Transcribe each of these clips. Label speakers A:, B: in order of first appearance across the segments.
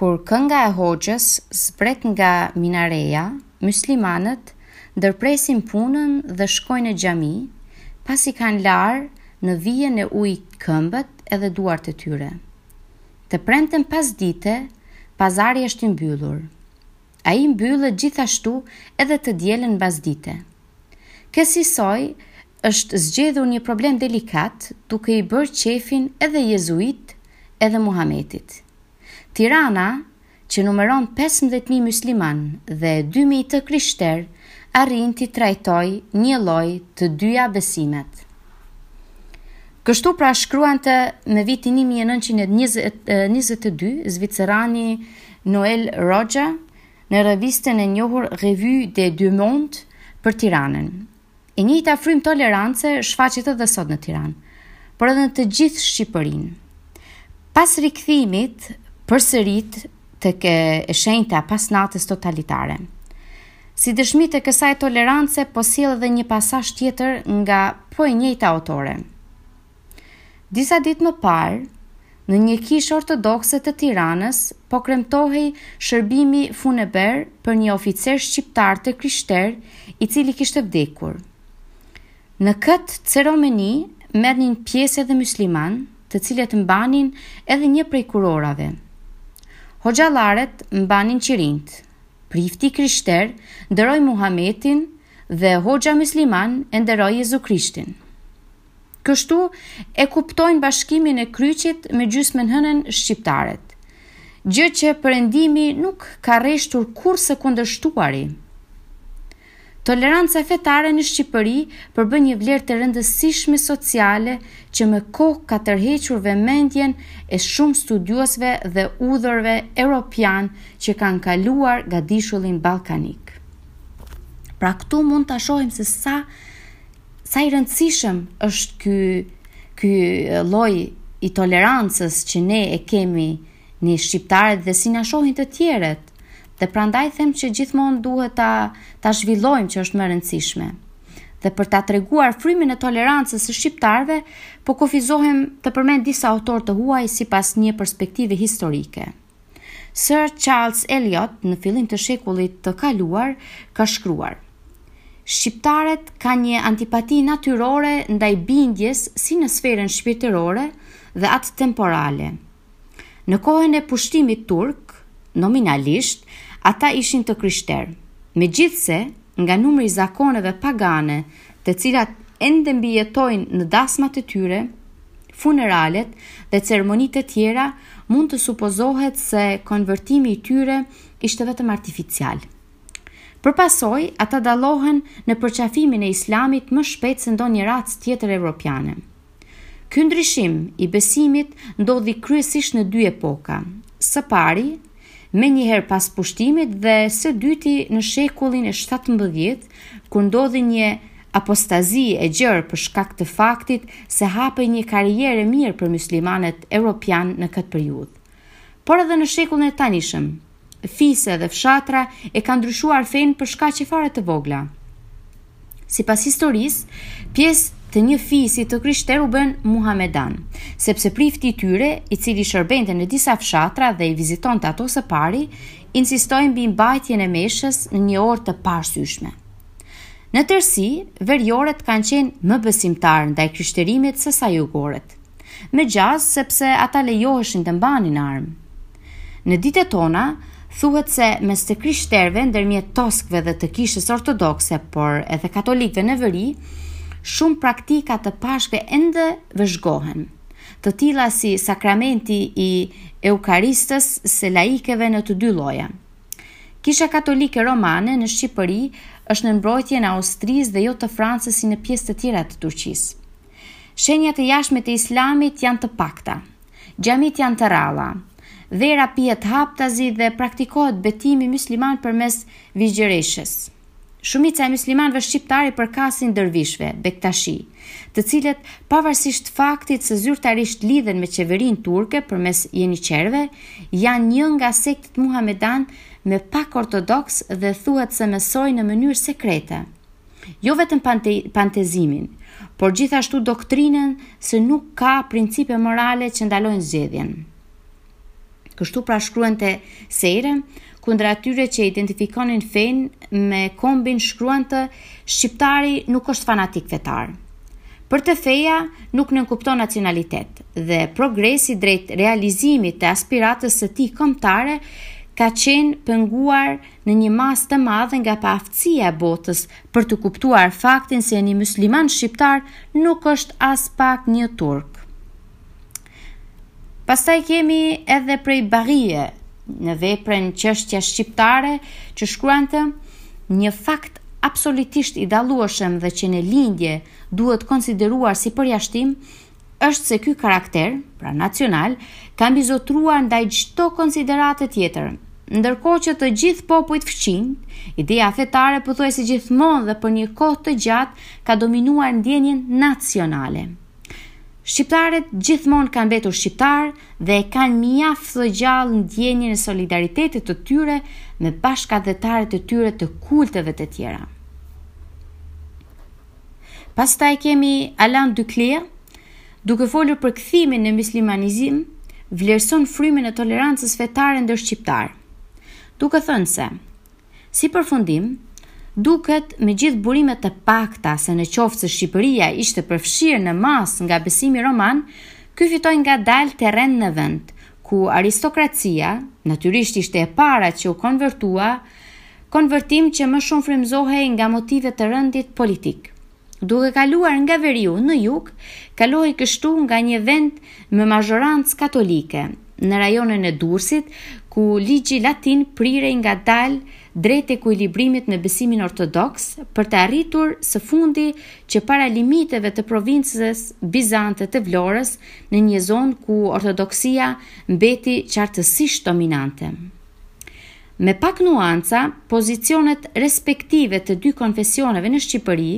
A: Kur kënga e hoxhës zbret nga minareja, myslimanët ndërpresin punën dhe shkojnë në xhami, pasi kanë larë në vijën e ujit këmbët edhe duart e tyre. Të premten pasdite, pazari është i mbyllur. Ai mbyllet gjithashtu edhe të dielën mbasdite. Kësisoj, Është zgjidhur një problem delikat duke i bërë qejfin edhe Jezuit edhe Muhametit. Tirana që numëron pesëmbëdhjetë mijë myslimanë dhe dy mijë të krishterë arrin t'i trajtojë njëlloj të dyja besimet. Kështu pra shkruante në vitin një mijë e nëntëqind e njëzet e dy zvicerani Noel Roger në revistën e njohur Revue des Deux Mondes për Tiranën. E njëjta frymë tolerance shfaqet edhe sot në Tiranë, por edhe në të gjithë Shqipërinë. Pas rikthimit përsëri tek e shenjta pas natës totalitare. Si dëshmi të kësaj tolerance po sjell edhe një pasazh tjetër nga po e njëjta autore. Disa ditë më parë, në një kishë ortodokse të Tiranës po kremtohej shërbimi funebër për një oficer shqiptar të krishterë i cili kishte vdekur. Në këtë ceremoni merrnin pjesë edhe myslimanë, të cilët mbanin edhe një prej kurorave. Hoxhallarët mbanin qirinjtë. Prifti i krishterë nderoi Muhametin dhe hoxha mysliman e nderoi Jezu Krishtin. Kështu e kuptojnë bashkimin e kryqit me gjysmën hënën shqiptarët. Gjë që Perëndimi nuk ka reshtur kurrë së kundërshtuari. Toleranca fetare në Shqipëri përbën një vlerë të rëndësishme sociale që me kohë ka tërhequr vëmendjen e shumë studiuesve dhe udhërve europianë që kanë kaluar Gadishullin Ballkanik. Pra këtu mund ta shohim se sa Sa i rëndësishëm është ky ky lloj i tolerancës që ne e kemi ne shqiptarët dhe si na shohin të tjerët. Dhe prandaj them që gjithmonë duhet ta ta zhvillojmë që është më e rëndësishme. Dhe për ta treguar frymën e tolerancës së shqiptarëve, po kufizohem të përmend disa autorë të huaj sipas një perspektive historike. Sir Charles Eliot në fillim të shekullit të kaluar ka shkruar: Shqiptarët kanë një antipati natyrore ndaj bindjes si në sferën shpirtërore dhe atë temporale. Në kohën e pushtimit turk, nominalisht, ata ishin të krishterë. Megjithëse, nga numri i zakoneve pagane, të cilat ende mbijetojnë në dasmat e tyre, funeralet dhe ceremonitë e tjera, mund të supozohet se konvertimi i tyre ishte vetëm artificial. Për pasojë, ata dallohen në përqafimin e Islamit më shpejt se ndonjë racë tjetër evropiane. Ky ndryshim i besimit ndodhi kryesisht në dy epoka. Së pari, Menjëherë pas pushtimit dhe së dyti në shekullin e shtatëmbëdhjetë, kur ndodhi një apostazi e gjerë për shkak të faktit se hapej një karrierë e mirë për myslimanët europianë në këtë periudhë. Por edhe në shekullin e tanishëm, fise dhe fshatra e kanë ndryshuar fenë për shkaqe fare të vogla. Sipas historisë, pjesë të një fisi të krishterë u bënë muhamedanë, sepse prifti i tyre, i cili shërbente në disa fshatra dhe i vizitonte ato së pari, insistoi mbi mbajtjen e meshës në një orë të paarsyeshme. Në tërësi, veriorët kanë qenë më besimtarë ndaj krishterimit se sa jugorët. Me gjasë sepse ata lejoheshin të mbanin armë. Në ditët tona, thuhet se mes të krishterëve ndërmjet toskëve dhe të kishës ortodokse, por edhe katolikëve në veri, shumë praktika të pashkve ende vëzhgohen, të tilla si sakramenti i Eukaristisë së laikëve në të dy llojet. Kisha katolike romane në Shqipëri është në mbrojtjen e Austrisë dhe jo të Francës si në pjesë të tjera të Turqisë. Shenjat e jashtme të Islamit janë të pakta. Xhamitë janë të rralla. Vera pihet haptazi dhe praktikohet betimi mysliman përmes virgjëreshës. Shumica e myslimanëve shqiptarë i përkasin dervishëve, bektashi, të cilët pavarësisht faktit se zyrtarisht lidhen me qeverinë turke përmes jeniçerëve, janë një nga sektet muhamedane më pak ortodokse dhe thuhet se mësojnë në mënyrë sekrete. Jo vetëm pante, pantezimin, por gjithashtu doktrinën se nuk ka principe morale që ndalojnë zgjedhjen. Kështu pra shkruante Sejre, kundra atyre që identifikonin fenë me kombin shkruante shqiptari nuk është fanatik fetar. Për të feja nuk nënkupton nacionalitet dhe progresi drejt realizimit të aspiratës së tij kombëtare ka qenë penguar në një masë të madhe nga paaftësia e botës për të kuptuar faktin se një musliman shqiptar nuk është aspak një turk. Pastaj kemi edhe prej Bagie në veprën Çështja shqiptare që shkruante një fakt absolutisht i dallueshëm dhe që në lindje duhet konsideruar si përjashtim është se ky karakter, pra nacional, ka mbizotëruar ndaj çdo konsiderate tjetër, ndërkohë që te të gjithë popujt fqinj, ideja fetare pothuajse gjithmonë dhe për një kohë të gjatë ka dominuar ndjenjën nacionale. Shqiptarët gjithmonë kanë mbetur shqiptarë dhe e kanë mjaft të gjallë ndjenjën e solidaritetit të tyre me bashkatdhetarët e tyre të kulteve të tjera. Pastaj kemi Alain Ducellier, duke folur për kthimin në myslimanizëm, vlerëson frymën e tolerancës fetare ndër shqiptarë, duke thënë se, si përfundim, duket megjithë burimet e pakta se në qoftë se Shqipëria ishte përfshirë në masë nga besimi roman, ky fitoi ngadalë terren në vend, ku aristokracia, natyrisht ishte e para që u konvertua, konvertim që më shumë frymëzohej nga motive të rendit politik. Duke kaluar nga veriu në jug, kalohej kështu nga një vend me mazhorancë katolike, në rajonin e Durrësit, ku ligji latin prirej ngadalë drejt ekuilibrimit me besimin ortodoks për të arritur së fundi që para limiteve të provincës bizante të Vlorës në një zonë ku ortodoksia mbeti qartësisht dominante. Me pak nuanca, pozicionet respektive të dy konfesioneve në Shqipëri,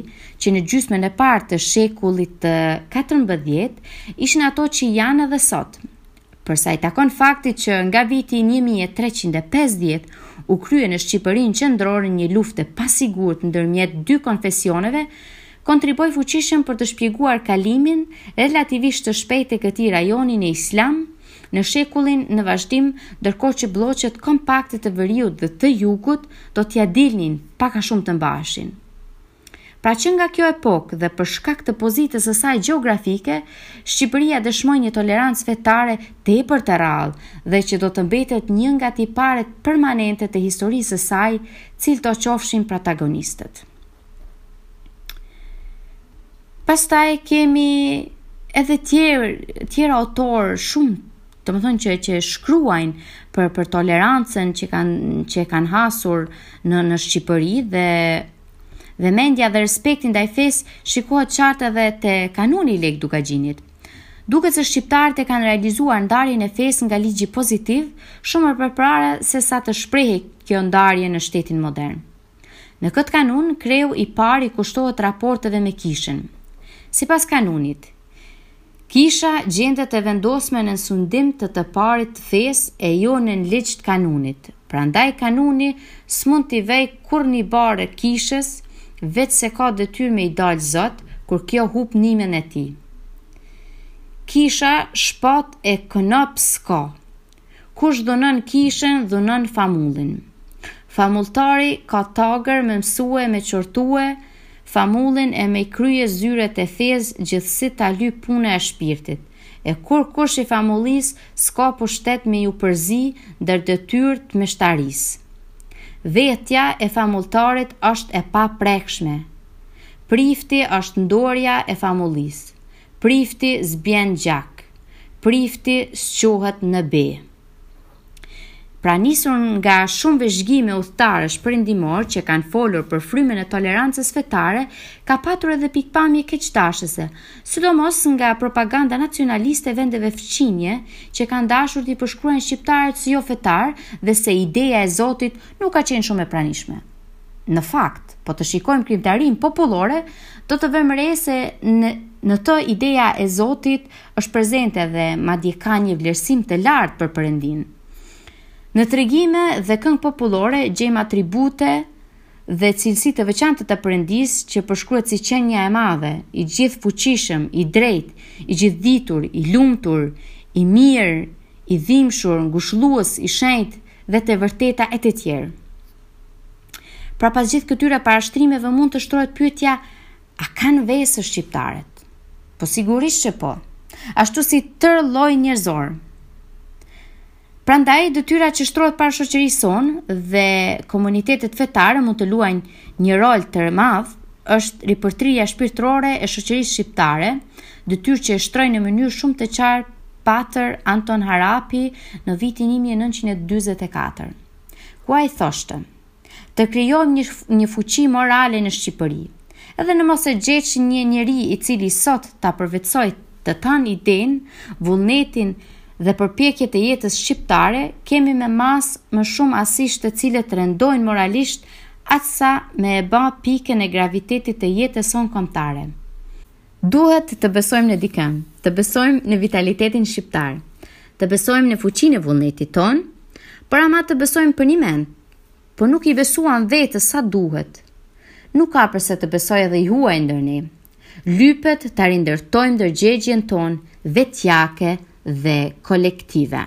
A: që në gjysmën e parë të shekullit të 14, ishin ato që janë edhe sot. Për sa i takon faktit që nga viti 1350 u krye në Shqipërinë qendrore një luftë e pasigurt ndërmjet dy konfesioneve, kontribuoi fuqishëm për të shpjeguar kalimin relativisht të shpejtë të këtij rajoni në islam në shekullin në vazhdim, ndërkohë që blloqet kompakte të veriut dhe të jugut do t'ia dilnin pak a shumë të mbaheshin. Pra që nga kjo epokë dhe për shkak të pozitës së saj gjeografike, Shqipëria dëshmoi një tolerancë fetare tepër të rrallë dhe që do të mbetet një nga tiparet permanente të historisë së saj, cilëtdo qofshin protagonistët. Pastaj kemi edhe tjerë, tjera autorë shumë domethënë që, që shkruajnë për, për tolerancën që kanë, që kanë hasur në, në Shqipëri dhe dhe mendja dhe respekti ndaj fesë shikohet qartë edhe te Kanuni i Lekë Dukagjinit. Duket se shqiptarët e kanë realizuar ndarjen e fesë nga ligji pozitiv, shumë më përpara sesa të shprehej kjo ndarje në shtetin modern. Në këtë kanun, kreu i parë i kushtohet raporteve me kishën. Sipas kanunit, kisha gjendet e vendosme nën sundim të të parit të fesë e jo nën ligj të kanunit. Prandaj kanuni s'mund t'i vej kurrnji barrë kishës, veçse ka detyrë me i dalë zot, kur kjo lyp nihmën e tij. Kisha shpatë e konop s'ka. Kush dhunon kishën dhunon famullin. Famulltari ka tagër me mësue e me qortue famullin e me i krye zyret e fesë gjithsi ta lyp puna e shpirtit. E kurrkush i famullisë s'ka pushtet me iu përzi ndër detyrë t'meshtarisë. Vetja e famulltarit është e paprekshme. Prifti është ndorja e famullisë. Prifti s'bie n'gjak, prifti s'çohet në be. Pra nisur nga shumë vëzhgime udhëtarësh perëndimorë që kanë folur për frymën e tolerancës fetare, ka patur edhe pikëpamje keqdashëse, sidomos nga propaganda nacionaliste e vendeve fqinje që kanë dashur t'i përshkruajnë shqiptarët si jofetarë dhe se ideja e Zotit nuk ka qenë shumë e pranishme. në fakt, po të shikojmë krijimtarinë popullore, do të vëmë re se në, në të ideja e Zotit është prezente dhe madje ka një vlerësim të lartë për Perëndinë. Në tregime dhe këngë popullore gjejmë atribute dhe cilësi të veçanta të Perëndisë që përshkruhet si qenia e madhe, i gjithëfuqishëm, i drejtë, i gjithëditur, i lumtur, i mirë, i dhimbshur, ngushëllues, i shenjtë dhe të vërteta e të tjerë. Pra pas gjithë këtyre parashtrimeve mund të shtrohet pyetja a kanë vese shqiptarët? Po sigurisht që po. Ashtu si tërë lloji njerëzor. Prandaj detyra që shtrohet para shoqërisë sonë dhe komunitetet fetare mund të luajnë një rol të madh është ripërtëritja shpirtërore e shoqërisë shqiptare, detyrë që e shtroi në mënyrë shumë të qartë Pater Anton Harapi në vitin 1944. ku ai thoshte, Të krijojmë një, një fuqi morale në Shqipëri. Edhe në mos e gjetshim një njeri i cili sot ta përvetësojë të tanë idenë, vullnetin dhe përpjekjet e jetës shqiptare, kemi me pasë më shumë asish të cilët rëndojnë moralisht aq sa me e ba pikën e gravitetit të jetës sonë kombëtare. Duhet të besojmë në dikënd, të besojmë në vitalitetin shqiptar, të besojmë në fuqinë e vullnetit tonë, por ama të besojmë përnjimend, po nuk i besuam vetes sa duhet. Nuk ka përse të besojë edhe i huaji ndër ne. Lypet ta rindërtojmë ndërgjegjen tonë vetjake dhe kolektive.